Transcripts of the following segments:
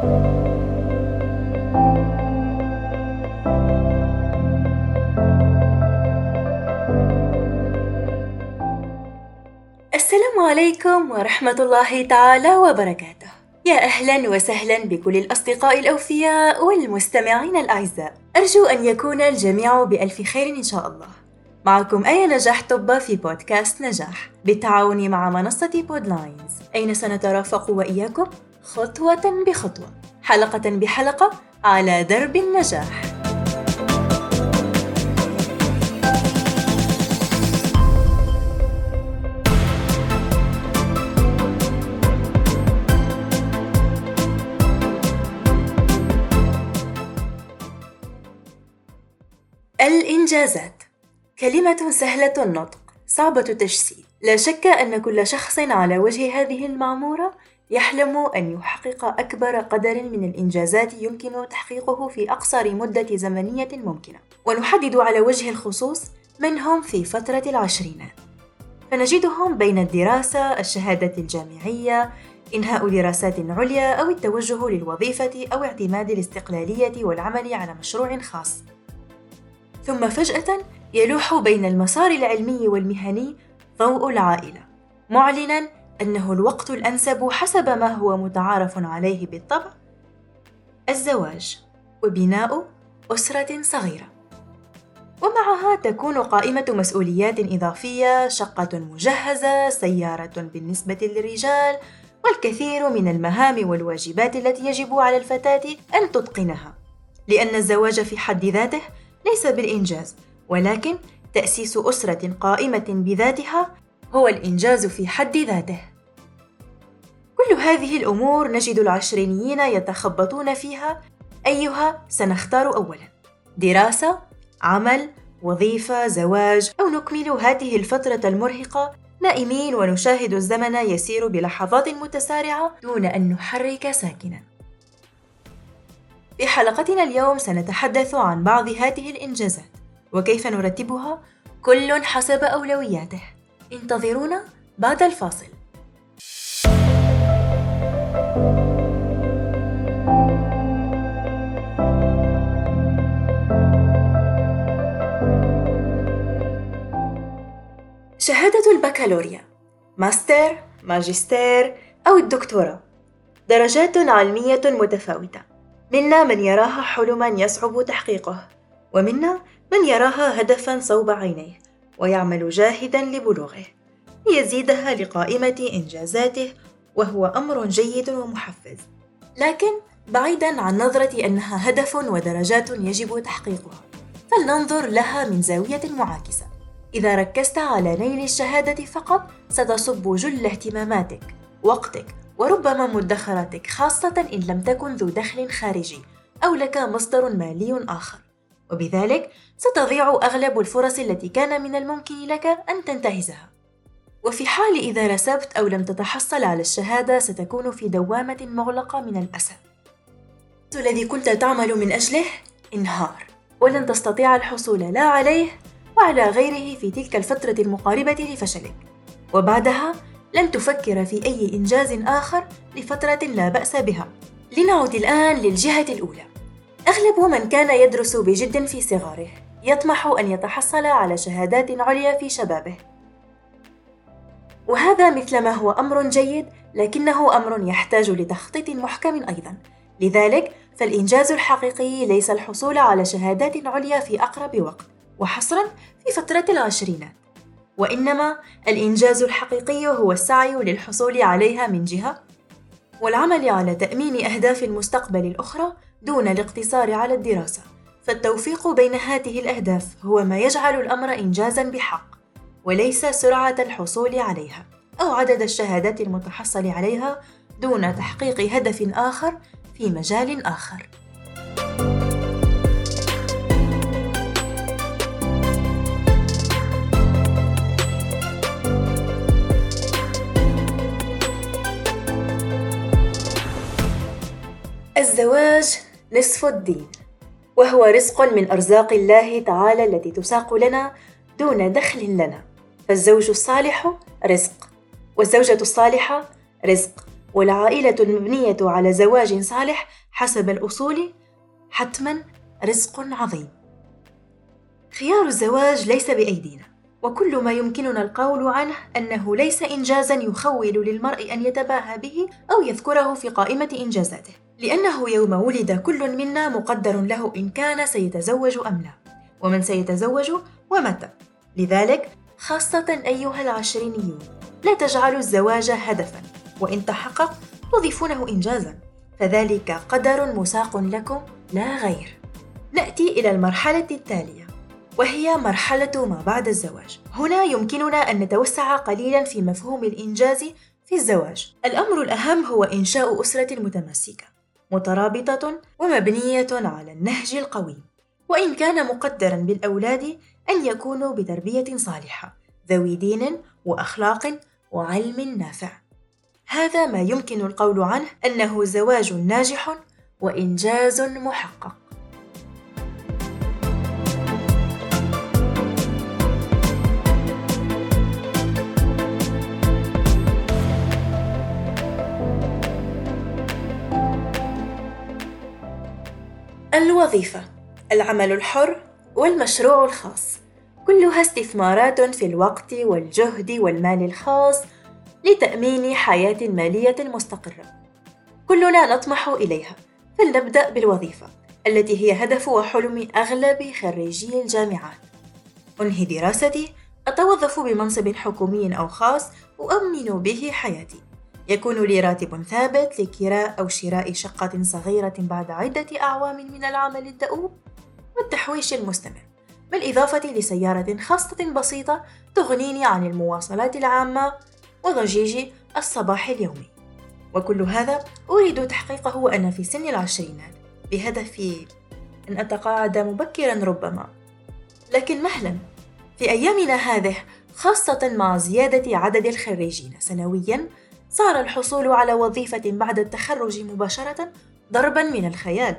السلام عليكم ورحمة الله تعالى وبركاته. يا أهلا وسهلا بكل الأصدقاء الأوفياء والمستمعين الأعزاء. أرجو أن يكون الجميع بألف خير إن شاء الله. معكم آية نجاح طبة في بودكاست نجاح بالتعاون مع منصة بودلاينز أين سنترافق وإياكم خطوة بخطوة حلقة بحلقة على درب النجاح. الإنجازات. كلمة سهلة النطق صعبة التجسيد. لا شك أن كل شخص على وجه هذه المعمورة يحلم أن يحقق أكبر قدر من الإنجازات يمكن تحقيقه في أقصر مدة زمنية ممكنة. ونحدد على وجه الخصوص من هم في فترة العشرينات فنجدهم بين الدراسة، الشهادة الجامعية، إنهاء دراسات عليا أو التوجه للوظيفة أو اعتماد الاستقلالية والعمل على مشروع خاص. ثم فجأة يلوح بين المسار العلمي والمهني ضوء العائلة. معلنا أنه الوقت الأنسب حسب ما هو متعارف عليه بالطبع. الزواج وبناء أسرة صغيرة. ومعها تكون قائمة مسؤوليات إضافية شقة مجهزة سيارة بالنسبة للرجال والكثير من المهام والواجبات التي يجب على الفتاة أن تتقنها. لأن الزواج في حد ذاته ليس بالإنجاز ولكن تأسيس أسرة قائمة بذاتها هو الإنجاز في حد ذاته. هذه الأمور نجد العشرينيين يتخبطون فيها. أيها سنختار أولاً؟ دراسة، عمل، وظيفة، زواج، أو نكمل هذه الفترة المرهقة. نائمين ونشاهد الزمن يسير بلحظات متسارعة دون أن نحرك ساكناً. في حلقتنا اليوم سنتحدث عن بعض هذه الإنجازات وكيف نرتبها؟ كل حسب أولوياته. انتظرونا بعد الفاصل. شهادة البكالوريا ماستر، ماجستير أو الدكتوراه. درجات علمية متفاوتة. منا من يراها حلما يصعب تحقيقه ومنا من يراها هدفا صوب عينيه ويعمل جاهدا لبلوغه. ليزيدها لقائمة إنجازاته وهو أمر جيد ومحفز. لكن بعيدا عن نظرة أنها هدف ودرجات يجب تحقيقها فلننظر لها من زاوية معاكسة إذا ركزت على نيل الشهادة فقط ستصب جل اهتماماتك وقتك وربما مدخراتك خاصة إن لم تكن ذو دخل خارجي أو لك مصدر مالي آخر. وبذلك ستضيع أغلب الفرص التي كان من الممكن لك أن تنتهزها. وفي حال إذا رسبت أو لم تتحصل على الشهادة ستكون في دوامة مغلقة من الأسى. الذي كنت تعمل من أجله؟ انهار. ولن تستطيع الحصول لا عليه وعلى غيره في تلك الفترة المقاربة لفشلك وبعدها لن تفكر في أي إنجاز آخر لفترة لا بأس بها. لنعد الآن للجهة الأولى. أغلب من كان يدرس بجد في صغاره يطمح أن يتحصل على شهادات عليا في شبابه. وهذا مثلما هو أمر جيد لكنه أمر يحتاج لتخطيط محكم أيضا. لذلك فالإنجاز الحقيقي ليس الحصول على شهادات عليا في أقرب وقت. وحصرا في فترة العشرينات. وإنما الإنجاز الحقيقي هو السعي للحصول عليها من جهة والعمل على تأمين أهداف المستقبل الأخرى دون الاقتصار على الدراسة. فالتوفيق بين هذه الأهداف هو ما يجعل الأمر إنجازا بحق وليس سرعة الحصول عليها أو عدد الشهادات المتحصل عليها دون تحقيق هدف آخر في مجال آخر. الزواج نصف الدين وهو رزق من أرزاق الله تعالى التي تساق لنا دون دخل لنا. فالزوج الصالح رزق والزوجة الصالحة رزق والعائلة المبنية على زواج صالح حسب الأصول حتما رزق عظيم. خيار الزواج ليس بأيدينا وكل ما يمكننا القول عنه أنه ليس إنجازا يخول للمرء أن يتباهى به أو يذكره في قائمة إنجازاته. لأنه يوم ولد كل منا مقدر له إن كان سيتزوج أم لا. ومن سيتزوج ومتى. لذلك خاصة أيها العشرينيون لا تجعلوا الزواج هدفا. وإن تحقق تضيفونه إنجازا. فذلك قدر مساق لكم لا غير. نأتي إلى المرحلة التالية وهي مرحلة ما بعد الزواج. هنا يمكننا أن نتوسع قليلا في مفهوم الإنجاز في الزواج. الأمر الأهم هو إنشاء أسرة متماسكة، مترابطة ومبنية على النهج القويم. وإن كان مقدرا بالأولاد أن يكونوا بتربية صالحة، ذوي دين وأخلاق وعلم نافع. هذا ما يمكن القول عنه أنه زواج ناجح وإنجاز محقق. الوظيفة العمل الحر والمشروع الخاص. كلها استثمارات في الوقت والجهد والمال الخاص لتأمين حياة مالية مستقرة. كلنا نطمح إليها. فلنبدأ بالوظيفة التي هي هدف وحلم أغلب خريجي الجامعات. أنهي دراستي أتوظف بمنصب حكومي أو خاص أؤمن به حياتي. يكون لي راتب ثابت لكراء أو شراء شقة صغيرة بعد عدة أعوام من العمل الدؤوب والتحويش المستمر بالإضافة لسيارة خاصة بسيطة تغنيني عن المواصلات العامة وضجيج الصباح اليومي. وكل هذا أريد تحقيقه وأنا في سن العشرينات بهدف أن أتقاعد مبكرا ربما. لكن مهلا في أيامنا هذه خاصة مع زيادة عدد الخريجين سنويا صار الحصول على وظيفة بعد التخرج مباشرة ضربا من الخيال.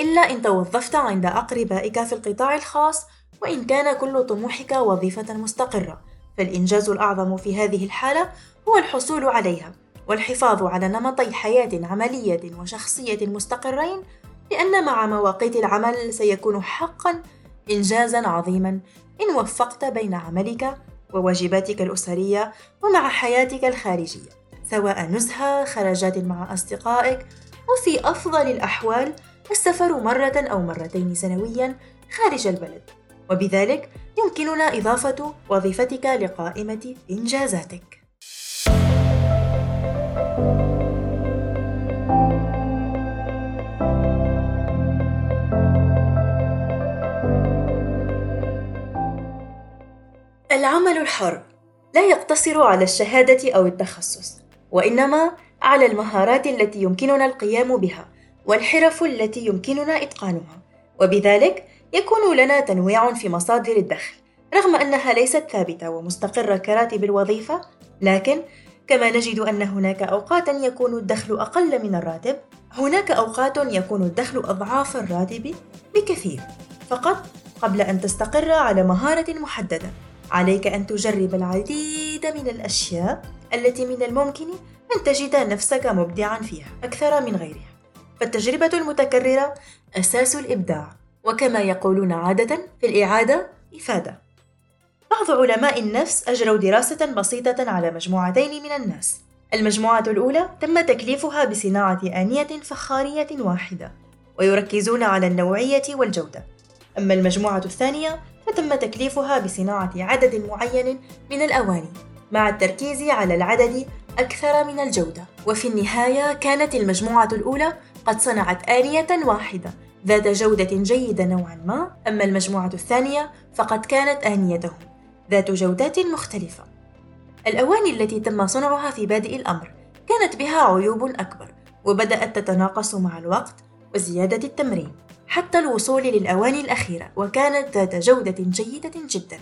إلا إن توظفت عند أقربائك في القطاع الخاص وإن كان كل طموحك وظيفة مستقرة. فالإنجاز الأعظم في هذه الحالة هو الحصول عليها والحفاظ على نمطي حياة عملية وشخصية مستقرين لأن مع مواقيت العمل سيكون حقا إنجازا عظيما. إن وفقت بين عملك وواجباتك الأسرية ومع حياتك الخارجية سواء نزهة خرجات مع أصدقائك وفي أفضل الأحوال السفر مرة أو مرتين سنويا خارج البلد. وبذلك يمكننا إضافة وظيفتك لقائمة إنجازاتك. الحر لا يقتصر على الشهادة أو التخصص، وإنما على المهارات التي يمكننا القيام بها، والحرف التي يمكننا إتقانها، وبذلك يكون لنا تنويع في مصادر الدخل، رغم أنها ليست ثابتة ومستقرة كراتب الوظيفة، لكن كما نجد أن هناك أوقات يكون الدخل أقل من الراتب، هناك أوقات يكون الدخل أضعاف الراتب بكثير، فقط قبل أن تستقر على مهارة محددة. عليك أن تجرب العديد من الأشياء التي من الممكن أن تجد نفسك مبدعا فيها أكثر من غيرها. فالتجربة المتكررة أساس الإبداع وكما يقولون عادة في الإعادة إفادة. بعض علماء النفس أجروا دراسة بسيطة على مجموعتين من الناس. المجموعة الأولى تم تكليفها بصناعة آنية فخارية واحدة ويركزون على النوعية والجودة. أما المجموعة الثانية فتم تكليفها بصناعة عدد معين من الأواني مع التركيز على العدد أكثر من الجودة. وفي النهاية كانت المجموعة الأولى قد صنعت آنية واحدة ذات جودة جيدة نوعا ما. أما المجموعة الثانية فقد كانت آنيتهم ذات جودات مختلفة. الأواني التي تم صنعها في بادئ الأمر كانت بها عيوب أكبر وبدأت تتناقص مع الوقت وزيادة التمرين. حتى الوصول للأواني الأخيرة وكانت ذات جودة جيدة جدا.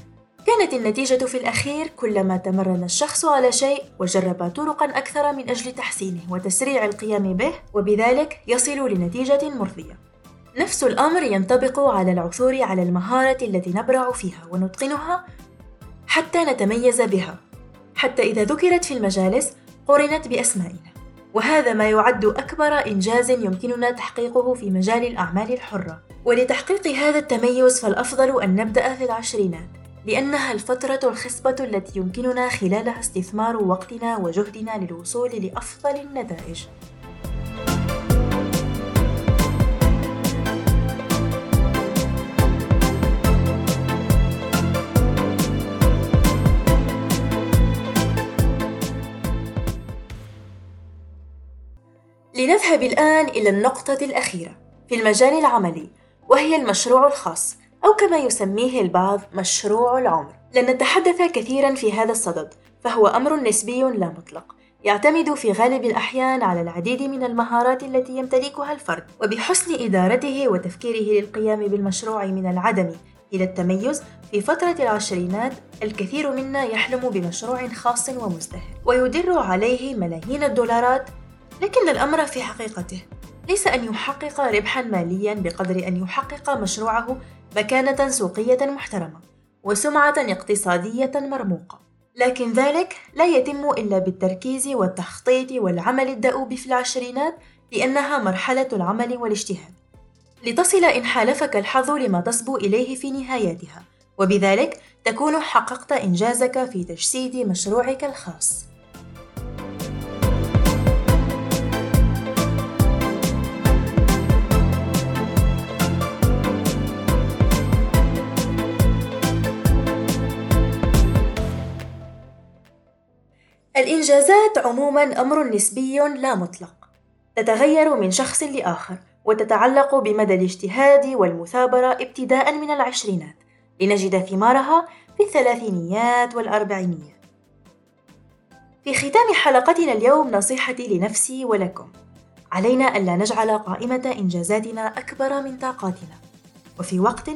كانت النتيجة في الأخير كلما تمرن الشخص على شيء وجرب طرقا أكثر من أجل تحسينه وتسريع القيام به وبذلك يصل لنتيجة مرضية. نفس الأمر ينطبق على العثور على المهارة التي نبرع فيها ونتقنها حتى نتميز بها. حتى إذا ذكرت في المجالس قرنت بأسمائنا. وهذا ما يعد أكبر إنجاز يمكننا تحقيقه في مجال الأعمال الحرة. ولتحقيق هذا التميز فالأفضل أن نبدأ في العشرينات لأنها الفترة الخصبة التي يمكننا خلالها استثمار وقتنا وجهدنا للوصول لأفضل النتائج. لنذهب الآن إلى النقطة الأخيرة في المجال العملي وهي المشروع الخاص أو كما يسميه البعض مشروع العمر. لن نتحدث كثيرا في هذا الصدد فهو أمر نسبي لا مطلق. يعتمد في غالب الأحيان على العديد من المهارات التي يمتلكها الفرد. وبحسن إدارته وتفكيره للقيام بالمشروع من العدم إلى التميز في فترة العشرينات الكثير منا يحلم بمشروع خاص ومزدهر ويدر عليه ملايين الدولارات لكن الأمر في حقيقته. ليس أن يحقق ربحا ماليا بقدر أن يحقق مشروعه مكانة سوقية محترمة وسمعة اقتصادية مرموقة. لكن ذلك لا يتم إلا بالتركيز والتخطيط والعمل الدؤوب في العشرينات لأنها مرحلة العمل والاجتهاد. لتصل إن حالفك الحظ لما تصبو إليه في نهايتها وبذلك تكون حققت إنجازك في تجسيد مشروعك الخاص. الإنجازات عموما أمر نسبي لا مطلق. تتغير من شخص لآخر وتتعلق بمدى الاجتهاد والمثابرة ابتداء من العشرينات. لنجد ثمارها في الثلاثينيات والأربعينيات. في ختام حلقتنا اليوم نصيحتي لنفسي ولكم. علينا ألا نجعل قائمة إنجازاتنا أكبر من طاقاتنا. وفي وقت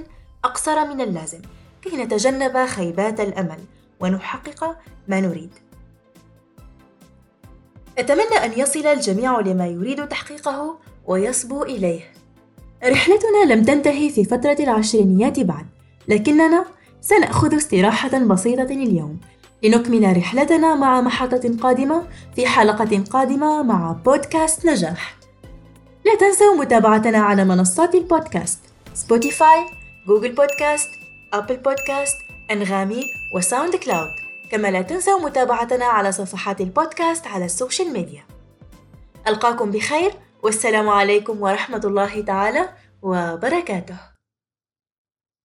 أقصر من اللازم كي نتجنب خيبات الأمل ونحقق ما نريد. أتمنى أن يصل الجميع لما يريد تحقيقه ويصبو إليه. رحلتنا لم تنتهي في فترة العشرينيات بعد، لكننا سنأخذ استراحة بسيطة اليوم لنكمل رحلتنا مع محطة قادمة في حلقة قادمة مع بودكاست نجاح. لا تنسوا متابعتنا على منصات البودكاست Spotify، Google Podcasts، Apple Podcasts، أنغامي و SoundCloud. كما لا تنسوا متابعتنا على صفحات البودكاست على ال social media. ألقاكم بخير والسلام عليكم ورحمة الله تعالى وبركاته.